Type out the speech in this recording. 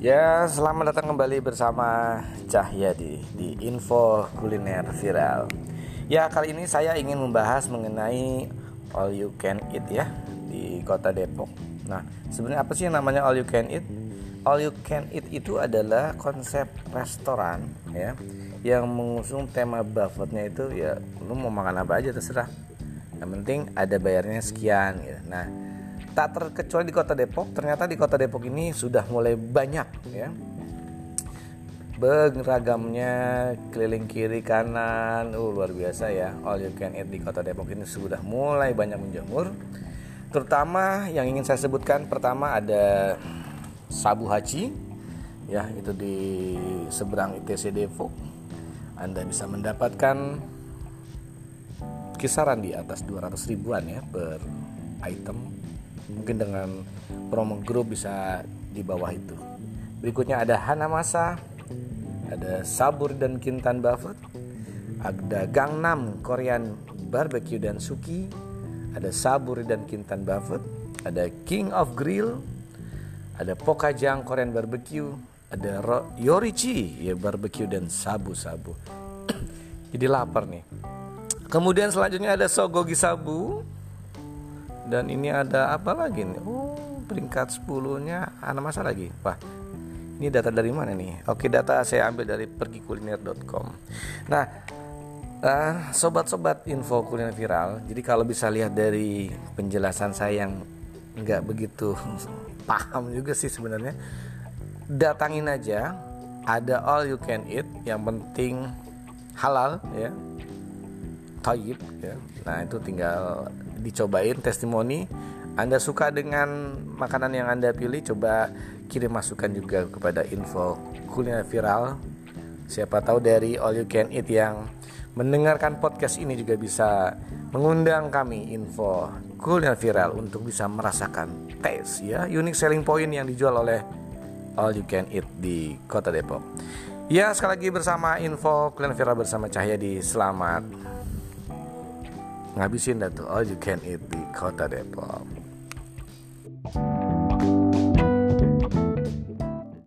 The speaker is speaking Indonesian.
Ya, selamat datang kembali bersama Cahyadi di Info Kuliner Viral. Ya, kali ini saya ingin membahas mengenai all you can eat ya di Kota Depok. Nah, sebenarnya apa sih yang namanya all you can eat? All you can eat itu adalah konsep restoran ya yang mengusung tema buffetnya itu ya lu mau makan apa aja terserah. Yang penting ada bayarnya sekian gitu. Nah, tak terkecuali di kota Depok ternyata di kota Depok ini sudah mulai banyak ya. Beragamnya keliling kiri kanan uh, luar biasa ya. All you can eat di kota Depok ini sudah mulai banyak menjamur terutama yang ingin saya sebutkan pertama ada Sabu Haji ya itu di seberang ITC Depok. Anda bisa mendapatkan kisaran di atas 200 ribuan ya per item mungkin dengan promo grup bisa di bawah itu. Berikutnya ada Hanamasa ada Sabur dan Kintan Buffet ada Gangnam Korean Barbecue dan Suki ada Sabur dan Kintan Buffet ada King of Grill ada Pokajang Korean Barbecue ada Yorichi ya barbecue dan sabu-sabu. Jadi lapar nih. Kemudian selanjutnya ada Sogogi Sabu dan ini ada apa lagi nih? Oh peringkat 10 nya anak masa lagi. Wah ini data dari mana nih? Oke data saya ambil dari pergikuliner.com nah uh, sobat-sobat info kuliner viral jadi kalau bisa lihat dari penjelasan saya yang nggak begitu paham juga sih sebenarnya datangin aja. Ada all you can eat yang penting halal ya toyib ya. Nah itu tinggal dicobain testimoni. Anda suka dengan makanan yang Anda pilih? Coba kirim masukan juga kepada info kuliner viral. Siapa tahu dari all you can eat yang mendengarkan podcast ini juga bisa mengundang kami info kuliner viral untuk bisa merasakan taste ya. Unique selling point yang dijual oleh all you can eat di kota Depok. Ya sekali lagi bersama info kuliner viral bersama Cahaya di selamat ngabisin dah oh, tuh all you can eat di kota Depok